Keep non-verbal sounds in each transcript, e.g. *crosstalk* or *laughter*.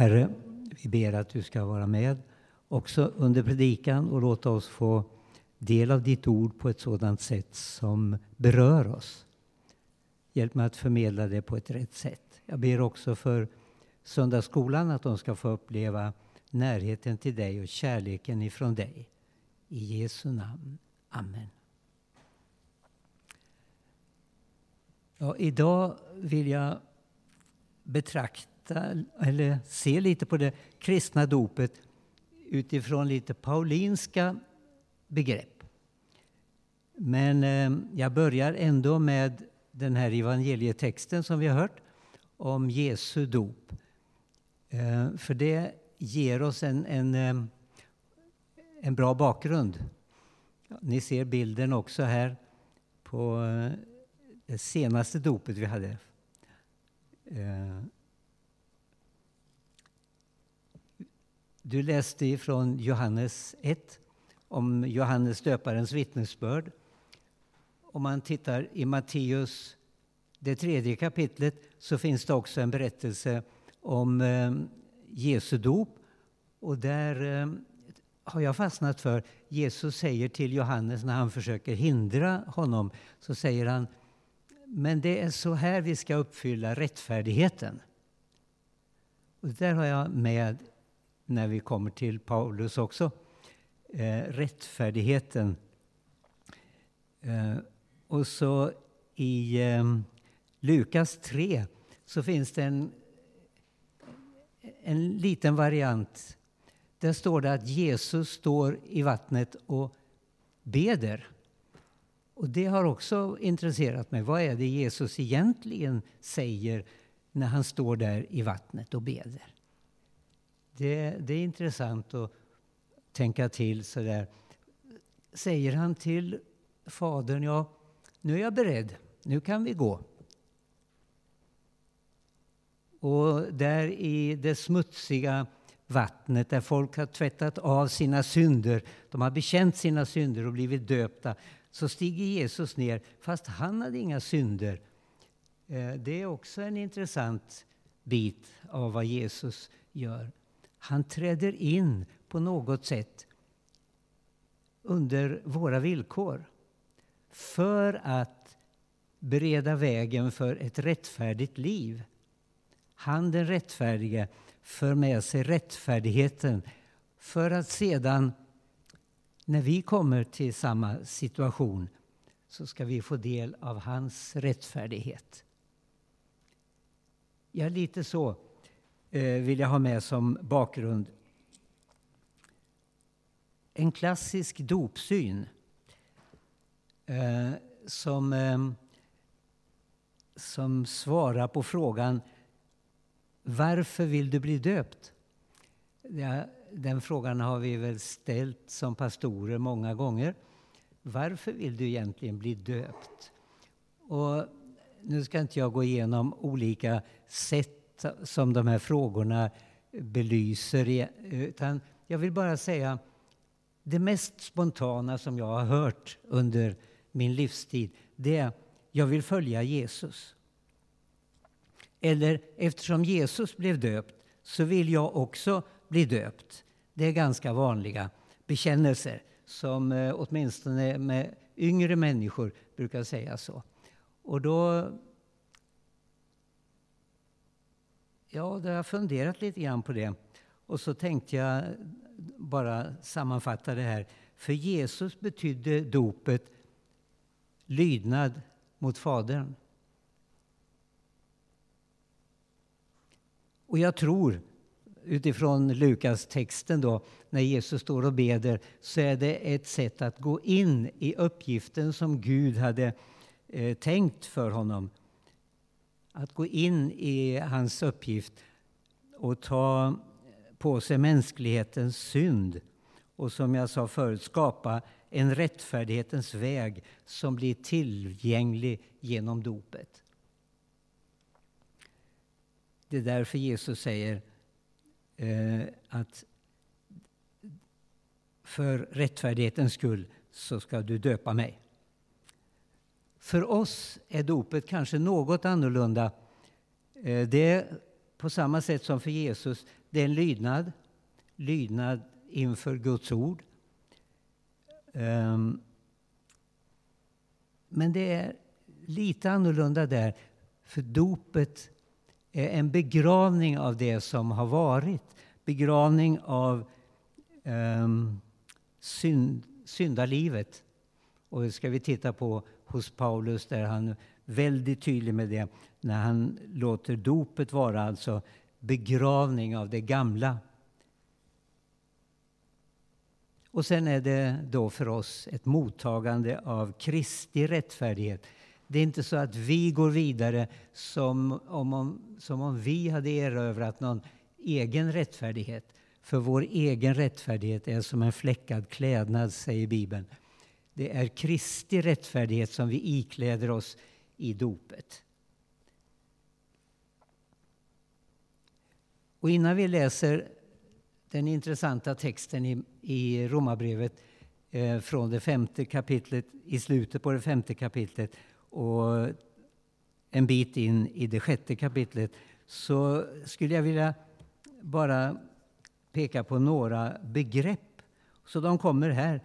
Herre, vi ber att du ska vara med också under predikan och låta oss få del av ditt ord på ett sådant sätt som berör oss. Hjälp mig att förmedla det på ett rätt sätt. Jag ber också för söndagsskolan att de ska få uppleva närheten till dig och kärleken ifrån dig. I Jesu namn. Amen. Ja, idag vill jag betrakta eller se lite på det kristna dopet utifrån lite paulinska begrepp. Men eh, jag börjar ändå med den här evangelietexten som vi har hört om Jesu dop. Eh, för det ger oss en, en, eh, en bra bakgrund. Ni ser bilden också här på det senaste dopet vi hade. Du läste från Johannes 1 om Johannes döparens vittnesbörd. Om man tittar i Matteus, det tredje kapitlet, så finns det också en berättelse om eh, Jesu dop. Och där eh, har jag fastnat för, Jesus säger till Johannes när han försöker hindra honom, så säger han, men det är så här vi ska uppfylla rättfärdigheten. Och där har jag med när vi kommer till Paulus också. Eh, rättfärdigheten. Eh, och så i eh, Lukas 3 så finns det en, en liten variant. Där står det att Jesus står i vattnet och beder. Och det har också intresserat mig. Vad är det Jesus egentligen säger när han står där i vattnet och beder? Det, det är intressant att tänka till sådär. Säger han till Fadern, ja, nu är jag beredd, nu kan vi gå. Och där i det smutsiga vattnet där folk har tvättat av sina synder, de har bekänt sina synder och blivit döpta, så stiger Jesus ner, fast han hade inga synder. Eh, det är också en intressant bit av vad Jesus gör. Han träder in på något sätt under våra villkor för att bereda vägen för ett rättfärdigt liv. Han, den rättfärdige, för med sig rättfärdigheten för att sedan, när vi kommer till samma situation, så ska vi få del av hans rättfärdighet. Ja, lite så Eh, vill jag ha med som bakgrund. En klassisk dopsyn eh, som, eh, som svarar på frågan varför vill du bli döpt? Ja, den frågan har vi väl ställt som pastorer många gånger. Varför vill du egentligen bli döpt? Och nu ska inte jag gå igenom olika sätt som de här frågorna belyser, utan jag vill bara säga det mest spontana som jag har hört under min livstid, det är jag vill följa Jesus. Eller eftersom Jesus blev döpt så vill jag också bli döpt. Det är ganska vanliga bekännelser som eh, åtminstone med yngre människor brukar säga så. Och då... Ja, då har jag funderat lite grann på det. Och så tänkte jag bara sammanfatta det här. För Jesus betydde dopet lydnad mot Fadern. Och jag tror, utifrån Lukas texten då, när Jesus står och beder, så är det ett sätt att gå in i uppgiften som Gud hade eh, tänkt för honom. Att gå in i hans uppgift och ta på sig mänsklighetens synd och som jag sa förut skapa en rättfärdighetens väg som blir tillgänglig genom dopet. Det är därför Jesus säger eh, att för rättfärdighetens skull så ska du döpa mig. För oss är dopet kanske något annorlunda. Eh, det är, på samma sätt som för Jesus, det är en lydnad. Lydnad inför Guds ord. Ehm, men det är lite annorlunda där, för dopet är en begravning av det som har varit. Begravning av um, synd, syndalivet. Och det ska vi titta på hos Paulus där han är väldigt tydlig med det när han låter dopet vara alltså begravning av det gamla. Och sen är det då för oss ett mottagande av Kristi rättfärdighet. Det är inte så att vi går vidare som om, som om vi hade erövrat någon egen rättfärdighet. För vår egen rättfärdighet är som en fläckad klädnad, säger Bibeln. Det är Kristi rättfärdighet som vi ikläder oss i dopet. Och innan vi läser den intressanta texten i, i Romarbrevet eh, från det femte kapitlet, i slutet på det femte kapitlet och en bit in i det sjätte kapitlet så skulle jag vilja bara peka på några begrepp. Så de kommer här,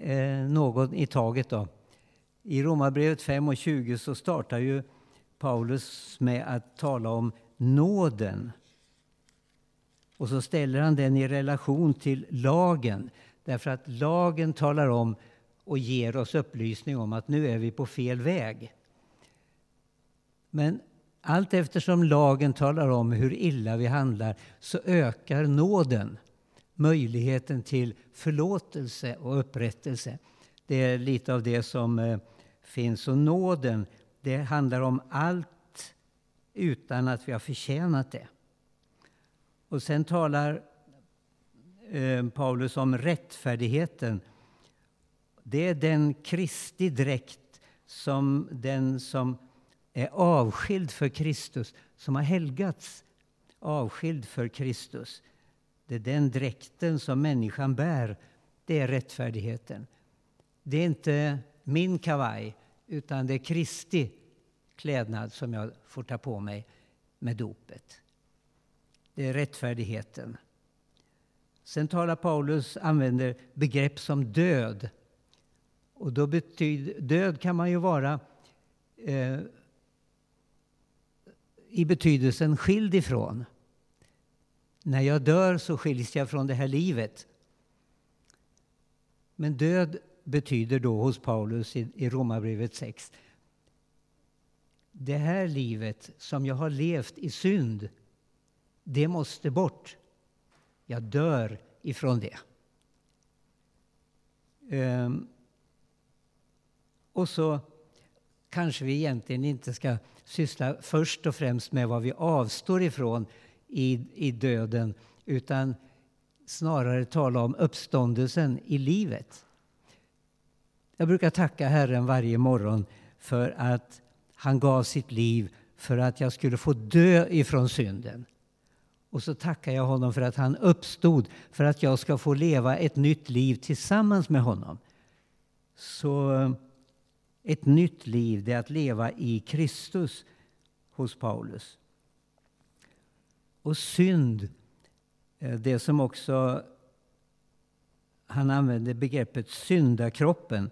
eh, något i taget. Då. I Romarbrevet 5 och 20 så startar ju Paulus med att tala om nåden. Och så ställer han den i relation till lagen. Därför att lagen talar om och ger oss upplysning om att nu är vi på fel väg. Men allt eftersom lagen talar om hur illa vi handlar så ökar nåden, möjligheten till förlåtelse och upprättelse. Det är lite av det som eh, finns. Och nåden, det handlar om allt utan att vi har förtjänat det. Och sen talar eh, Paulus om rättfärdigheten. Det är den Kristi dräkt som den som är avskild för Kristus, som har helgats, avskild för Kristus. Det är den dräkten som människan bär, det är rättfärdigheten. Det är inte min kavaj, utan det är Kristi klädnad som jag får ta på mig med dopet. Det är rättfärdigheten. Sen talar Paulus, använder begrepp som död. Och då betyder, död kan man ju vara eh, i betydelsen skild ifrån. När jag dör så skiljs jag från det här livet. Men död betyder då hos Paulus i, i Romarbrevet 6 det här livet som jag har levt i synd, det måste bort. Jag dör ifrån det. Um, och så kanske vi egentligen inte ska syssla först och främst med vad vi avstår ifrån i, i döden utan snarare tala om uppståndelsen i livet. Jag brukar tacka Herren varje morgon för att han gav sitt liv för att jag skulle få dö ifrån synden. Och så tackar jag honom för att han uppstod för att jag ska få leva ett nytt liv tillsammans med honom. Så eh, ett nytt liv, det är att leva i Kristus hos Paulus. Och synd, eh, det som också han använder begreppet syndakroppen.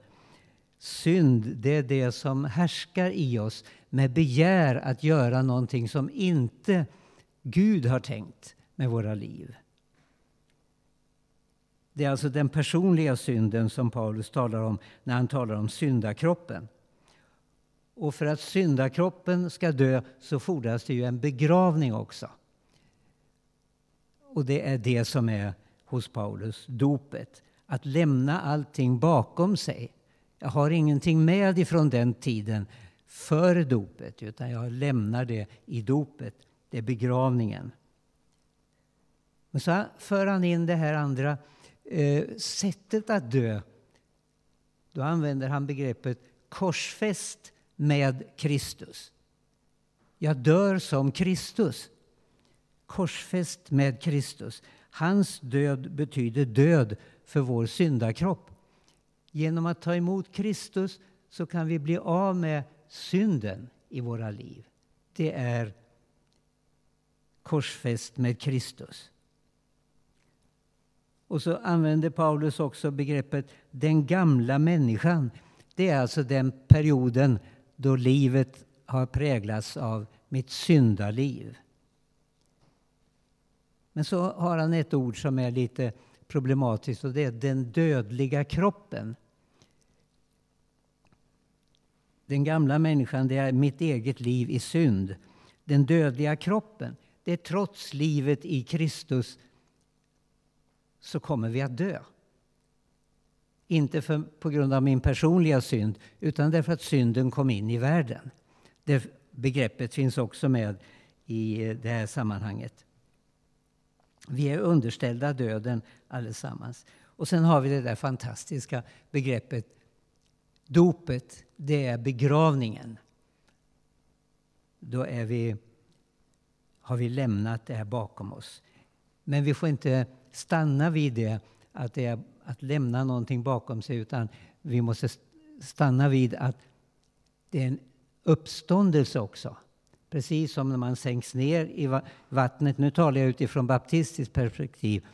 Synd, det är det som härskar i oss med begär att göra någonting som inte Gud har tänkt med våra liv. Det är alltså den personliga synden som Paulus talar om när han talar om syndakroppen. Och för att syndakroppen ska dö så fordras det ju en begravning också. Och det är det som är hos Paulus dopet. Att lämna allting bakom sig. Jag har ingenting med ifrån den tiden före dopet utan jag lämnar det i dopet. Det är begravningen. Men så för han in det här andra eh, sättet att dö. Då använder han begreppet korsfäst med Kristus. Jag dör som Kristus. Korsfäst med Kristus. Hans död betyder död för vår syndakropp. Genom att ta emot Kristus så kan vi bli av med synden i våra liv. Det är korsfäst med Kristus. Och så använder Paulus också begreppet den gamla människan. Det är alltså den perioden då livet har präglats av mitt syndaliv. Men så har han ett ord som är lite problematiskt och det är den dödliga kroppen. Den gamla människan det är mitt eget liv i synd. Den dödliga kroppen, det är trots livet i Kristus så kommer vi att dö. Inte för, på grund av min personliga synd, utan därför att synden kom in i världen. Det begreppet finns också med i det här sammanhanget. Vi är underställda döden allesammans. Och sen har vi det där fantastiska begreppet dopet. Det är begravningen. Då är vi, har vi lämnat det här bakom oss. Men vi får inte stanna vid det, att det är att lämna någonting bakom sig, utan vi måste stanna vid att det är en uppståndelse också. Precis som när man sänks ner i vattnet. Nu talar jag utifrån baptistiskt perspektiv,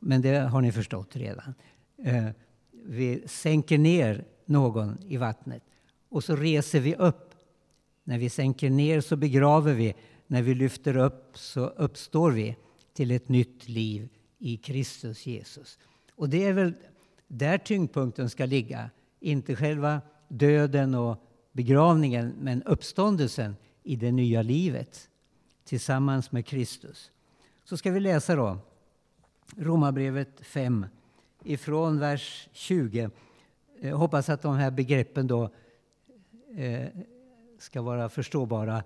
men det har ni förstått redan. Eh, vi sänker ner någon i vattnet och så reser vi upp. När vi sänker ner så begraver vi. När vi lyfter upp så uppstår vi till ett nytt liv i Kristus Jesus. Och det är väl där tyngdpunkten ska ligga. Inte själva döden och begravningen, men uppståndelsen i det nya livet tillsammans med Kristus. Så ska vi läsa då Romarbrevet 5 ifrån vers 20. Jag hoppas att de här begreppen då eh, ska vara förståbara.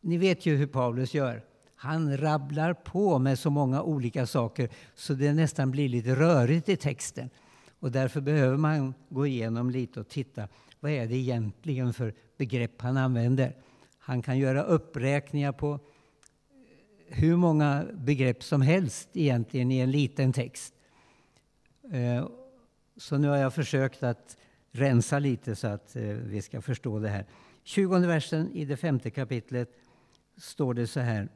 Ni vet ju hur Paulus gör. Han rabblar på med så många olika saker så det nästan blir lite rörigt i texten. Och därför behöver man gå igenom lite och titta vad är det egentligen för begrepp han använder. Han kan göra uppräkningar på eh, hur många begrepp som helst egentligen i en liten text. Eh, så nu har jag försökt att rensa lite så att eh, vi ska förstå det här. 20 versen i det femte kapitlet står det så här.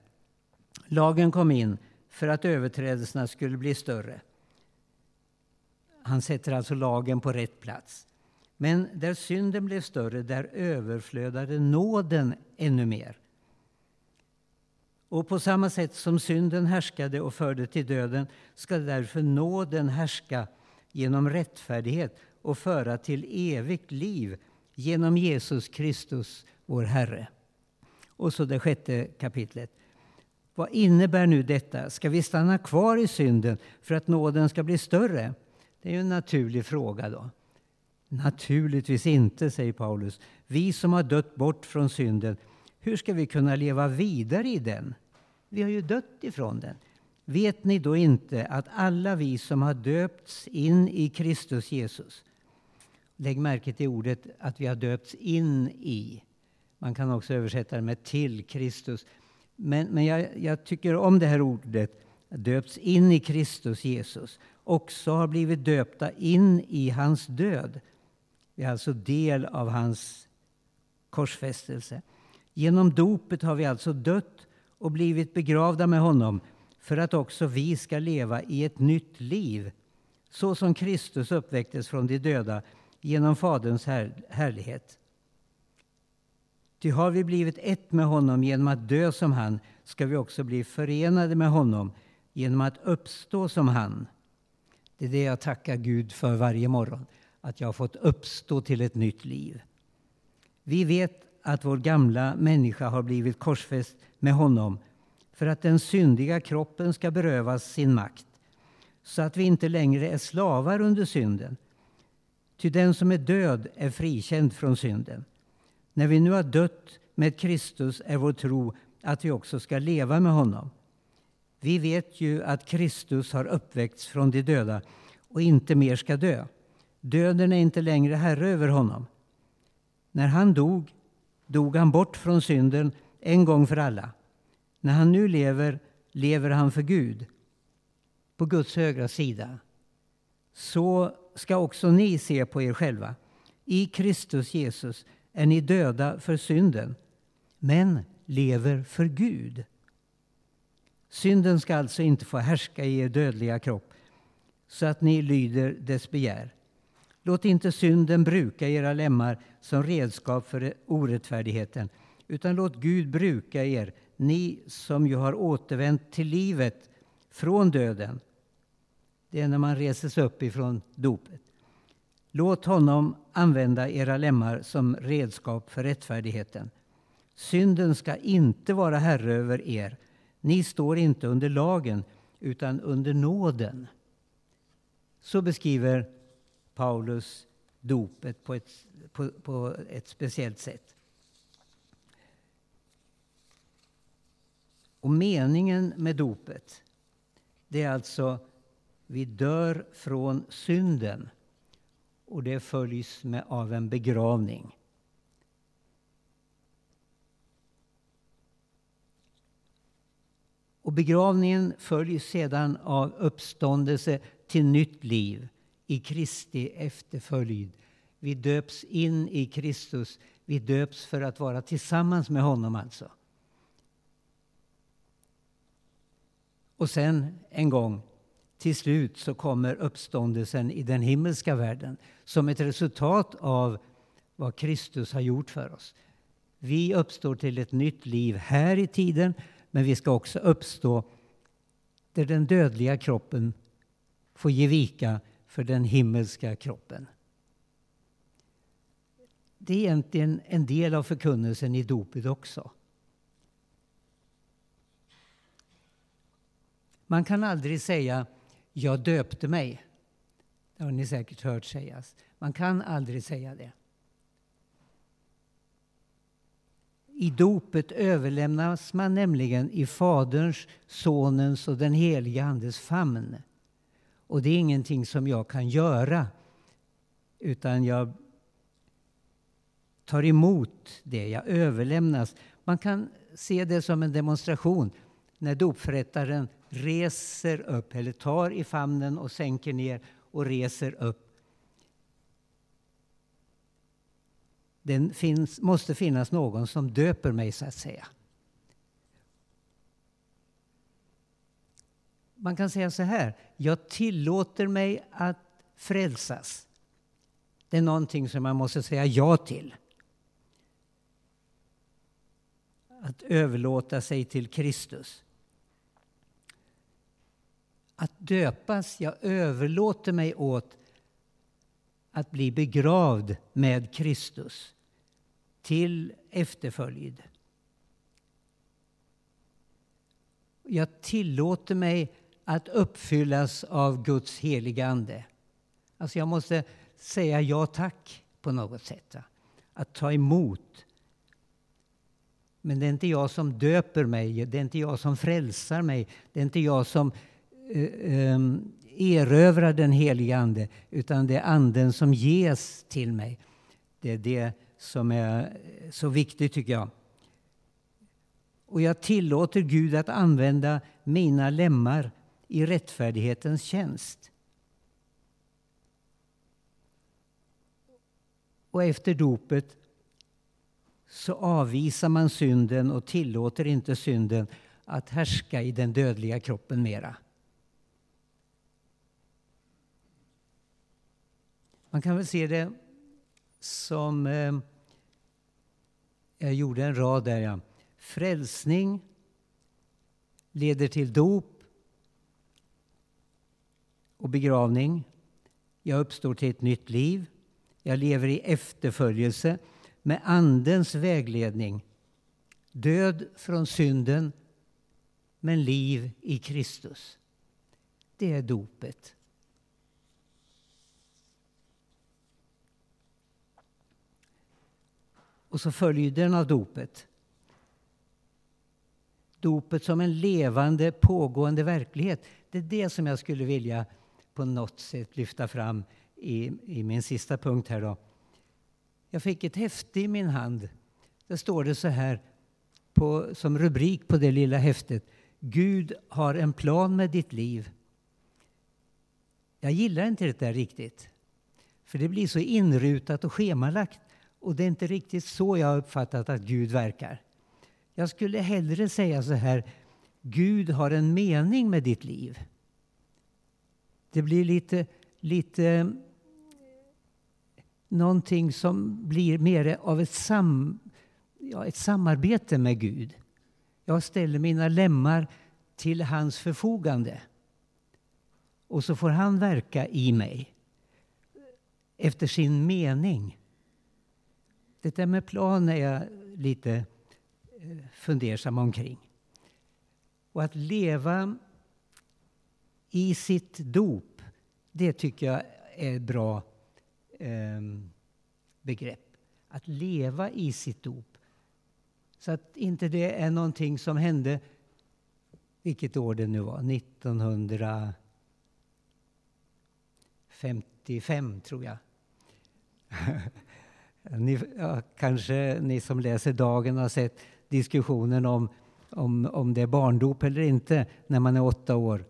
Lagen kom in för att överträdelserna skulle bli större. Han sätter alltså lagen på rätt plats. Men där synden blev större, där överflödade nåden ännu mer. Och på samma sätt som synden härskade och förde till döden ska därför nåden härska genom rättfärdighet och föra till evigt liv genom Jesus Kristus, vår Herre. Och så det sjätte kapitlet. Vad innebär nu detta? Ska vi stanna kvar i synden för att nåden ska bli större? Det är ju en naturlig fråga. då. Naturligtvis inte, säger Paulus. Vi som har dött bort från synden, hur ska vi kunna leva vidare i den? Vi har ju dött ifrån den. Vet ni då inte att alla vi som har döpts in i Kristus Jesus Lägg märke till ordet att vi har döpts in i. Man kan också översätta det med till Kristus. Men, men jag, jag tycker om det här ordet, döpts in i Kristus Jesus. Också har blivit döpta in i hans död. Vi är alltså del av hans korsfästelse. Genom dopet har vi alltså dött och blivit begravda med honom för att också vi ska leva i ett nytt liv så som Kristus uppväcktes från de döda genom Faderns här, härlighet. Ty har vi blivit ett med honom genom att dö som han ska vi också bli förenade med honom genom att uppstå som han. Det är det jag tackar Gud för varje morgon, att jag har fått uppstå till ett nytt liv. Vi vet att vår gamla människa har blivit korsfäst med honom för att den syndiga kroppen ska berövas sin makt så att vi inte längre är slavar under synden. Ty den som är död är frikänd från synden. När vi nu har dött med Kristus är vår tro att vi också ska leva med honom. Vi vet ju att Kristus har uppväckts från de döda och inte mer ska dö. Döden är inte längre herre över honom. När han dog, dog han bort från synden en gång för alla. När han nu lever, lever han för Gud, på Guds högra sida. Så ska också ni se på er själva. I Kristus Jesus är ni döda för synden, men lever för Gud. Synden ska alltså inte få härska i er dödliga kropp så att ni lyder dess begär. Låt inte synden bruka era lemmar som redskap för orättfärdigheten utan låt Gud bruka er, ni som ju har återvänt till livet från döden. Det är när man reses upp ifrån dopet. Låt honom använda era lemmar som redskap för rättfärdigheten. Synden ska inte vara herre över er. Ni står inte under lagen, utan under nåden. Så beskriver Paulus dopet på ett, på, på ett speciellt sätt. Och meningen med dopet, det är alltså vi dör från synden och det följs med av en begravning. Och begravningen följs sedan av uppståndelse till nytt liv i Kristi efterföljd. Vi döps in i Kristus. Vi döps för att vara tillsammans med honom alltså. Och sen en gång, till slut, så kommer uppståndelsen i den himmelska världen som ett resultat av vad Kristus har gjort för oss. Vi uppstår till ett nytt liv här i tiden, men vi ska också uppstå där den dödliga kroppen får ge vika för den himmelska kroppen. Det är egentligen en del av förkunnelsen i dopet också. Man kan aldrig säga jag döpte mig. Det har ni säkert hört sägas. Man kan aldrig säga det. I dopet överlämnas man nämligen i Faderns, Sonens och den helige Andes famn. Och det är ingenting som jag kan göra, utan jag tar emot det, jag överlämnas. Man kan se det som en demonstration när dopförrättaren reser upp, eller tar i famnen och sänker ner och reser upp. Det finns, måste finnas någon som döper mig, så att säga. Man kan säga så här, jag tillåter mig att frälsas. Det är någonting som man måste säga ja till. Att överlåta sig till Kristus. Att döpas, jag överlåter mig åt att bli begravd med Kristus till efterföljd. Jag tillåter mig att uppfyllas av Guds heliga Ande. Alltså jag måste säga ja tack på något sätt. Att ta emot. Men det är inte jag som döper mig, det är inte jag som frälsar mig, det är inte jag som eh, ehm, erövrar den heliga Ande, utan det är Anden som ges till mig. Det är det som är eh, så viktigt tycker jag. Och jag tillåter Gud att använda mina lemmar i rättfärdighetens tjänst. Och efter dopet så avvisar man synden och tillåter inte synden att härska i den dödliga kroppen mera. Man kan väl se det som... Eh, jag gjorde en rad där, ja. Frälsning leder till dop och begravning. Jag uppstår till ett nytt liv. Jag lever i efterföljelse med Andens vägledning. Död från synden, men liv i Kristus. Det är dopet. Och så följden av dopet. Dopet som en levande, pågående verklighet. Det är det som jag skulle vilja på något sätt lyfta fram i, i min sista punkt här. Då. Jag fick ett häfte i min hand. Där står det så här på, som rubrik på det lilla häftet. Gud har en plan med ditt liv. Jag gillar inte det där riktigt. För det blir så inrutat och schemalagt. Och det är inte riktigt så jag har uppfattat att Gud verkar. Jag skulle hellre säga så här. Gud har en mening med ditt liv. Det blir lite, lite någonting som blir mer av ett, sam, ja, ett samarbete med Gud. Jag ställer mina lemmar till hans förfogande. Och så får han verka i mig efter sin mening. Det där med plan är jag lite eh, fundersam omkring. Och att leva i sitt dop, det tycker jag är ett bra eh, begrepp. Att leva i sitt dop. Så att inte det är någonting som hände, vilket år det nu var, 1955 tror jag. *laughs* ni, ja, kanske ni som läser Dagen har sett diskussionen om, om, om det är barndop eller inte när man är åtta år.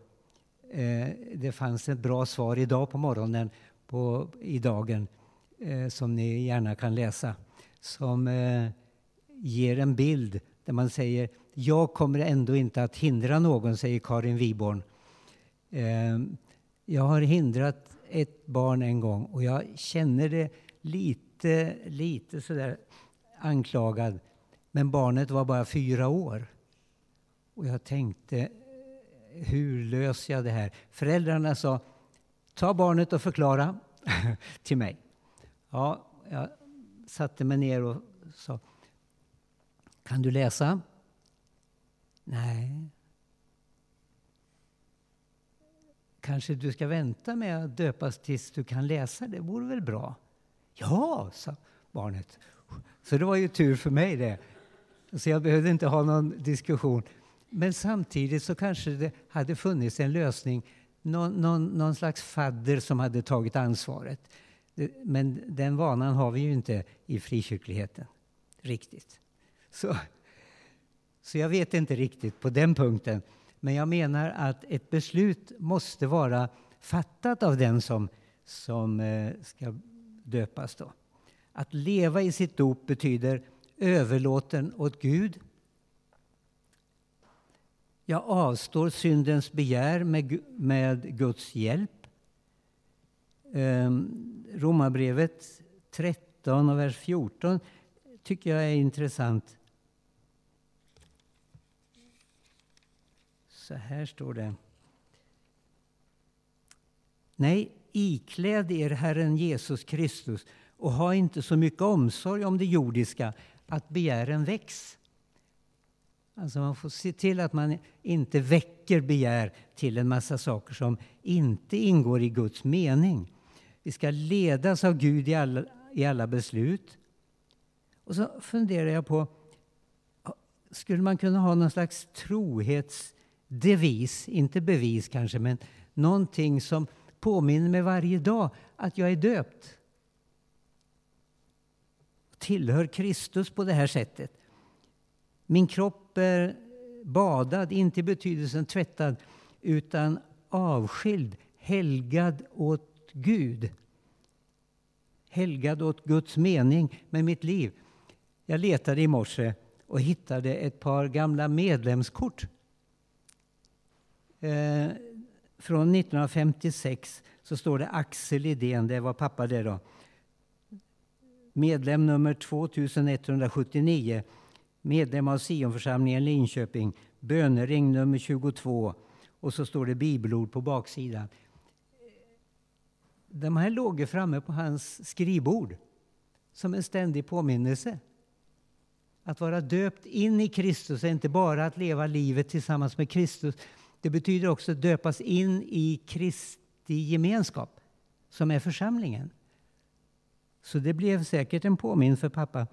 Eh, det fanns ett bra svar idag på morgonen på, i Dagen eh, som ni gärna kan läsa. Som eh, ger en bild där man säger jag kommer ändå inte att hindra någon, säger Karin Wiborn. Eh, jag har hindrat ett barn en gång och jag känner det lite, lite sådär anklagad. Men barnet var bara fyra år. Och jag tänkte, hur löser jag det här? Föräldrarna sa, ta barnet och förklara *laughs* till mig. Ja, jag satte mig ner och sa, kan du läsa? Nej. Kanske du ska vänta med att döpas tills du kan läsa? Det vore väl bra? Ja, sa barnet. Så det var ju tur för mig det. Så jag behövde inte ha någon diskussion. Men samtidigt så kanske det hade funnits en lösning. Någon, någon, någon slags fadder som hade tagit ansvaret. Men den vanan har vi ju inte i frikyrkligheten. Riktigt. Så, så jag vet inte riktigt på den punkten. Men jag menar att ett beslut måste vara fattat av den som, som eh, ska döpas. Då. Att leva i sitt dop betyder överlåten åt Gud. Jag avstår syndens begär med, med Guds hjälp. Um, Romarbrevet 13 och vers 14 tycker jag är intressant. Så här står det. Nej, ikläd er Herren Jesus Kristus och ha inte så mycket omsorg om det jordiska att begären väcks. Alltså man får se till att man inte väcker begär till en massa saker som inte ingår i Guds mening. Vi ska ledas av Gud i alla, i alla beslut. Och så funderar jag på, skulle man kunna ha någon slags trohetsdevis, inte bevis kanske, men någonting som påminner mig varje dag att jag är döpt. Tillhör Kristus på det här sättet. Min kropp är badad, inte i betydelsen tvättad, utan avskild, helgad åt Gud. Helgad åt Guds mening med mitt liv. Jag letade i morse och hittade ett par gamla medlemskort. Eh, från 1956 så står det Axel Idén, det var pappa det då. Medlem nummer 2179, medlem av Sionförsamlingen Linköping, bönering nummer 22 och så står det bibelord på baksidan. De här låg framme på hans skrivbord som en ständig påminnelse. Att vara döpt in i Kristus är inte bara att leva livet tillsammans med Kristus det betyder också att döpas in i Kristi gemenskap, som är församlingen. Så det blev säkert en påminn för pappa.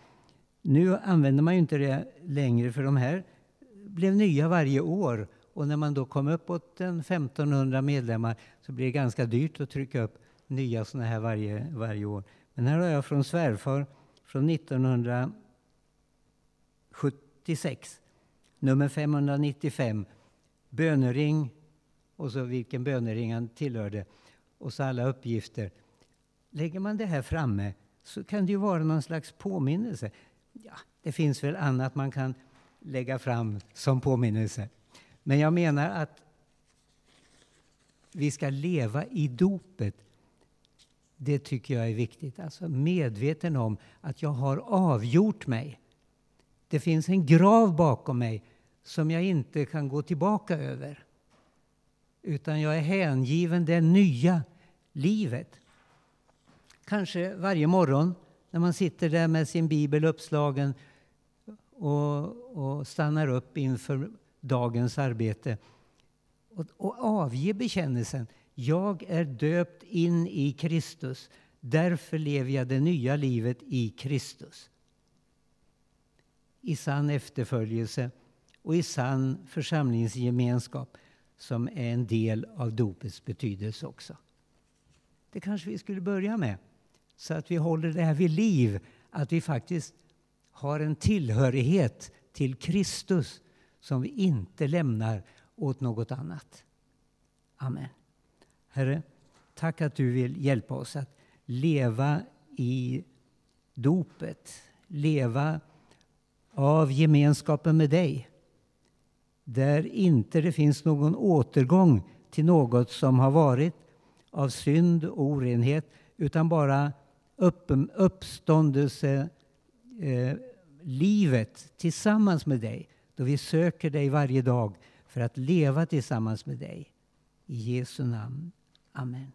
Nu använder man ju inte det längre, för de här blev nya varje år. Och när man då kom uppåt en 1500 medlemmar så blir det ganska dyrt att trycka upp nya sådana här varje, varje år. Men här har jag från svärfar från 1976, nummer 595 bönering och så vilken bönering han tillhörde och så alla uppgifter. Lägger man det här framme så kan det ju vara någon slags påminnelse. Ja, det finns väl annat man kan lägga fram som påminnelse. Men jag menar att vi ska leva i dopet. Det tycker jag är viktigt. Alltså medveten om att jag har avgjort mig. Det finns en grav bakom mig som jag inte kan gå tillbaka över. Utan jag är hängiven det nya livet. Kanske varje morgon när man sitter där med sin bibel uppslagen och, och stannar upp inför dagens arbete och, och avge bekännelsen. Jag är döpt in i Kristus. Därför lever jag det nya livet i Kristus. I sann efterföljelse och i sann församlingsgemenskap som är en del av dopets betydelse också. Det kanske vi skulle börja med, så att vi håller det här vid liv. Att vi faktiskt har en tillhörighet till Kristus som vi inte lämnar åt något annat. Amen. Herre, tack att du vill hjälpa oss att leva i dopet, leva av gemenskapen med dig. Där inte det finns någon återgång till något som har varit av synd och orenhet utan bara upp, uppståndelse, eh, livet tillsammans med dig då vi söker dig varje dag för att leva tillsammans med dig. I Jesu namn. Amen.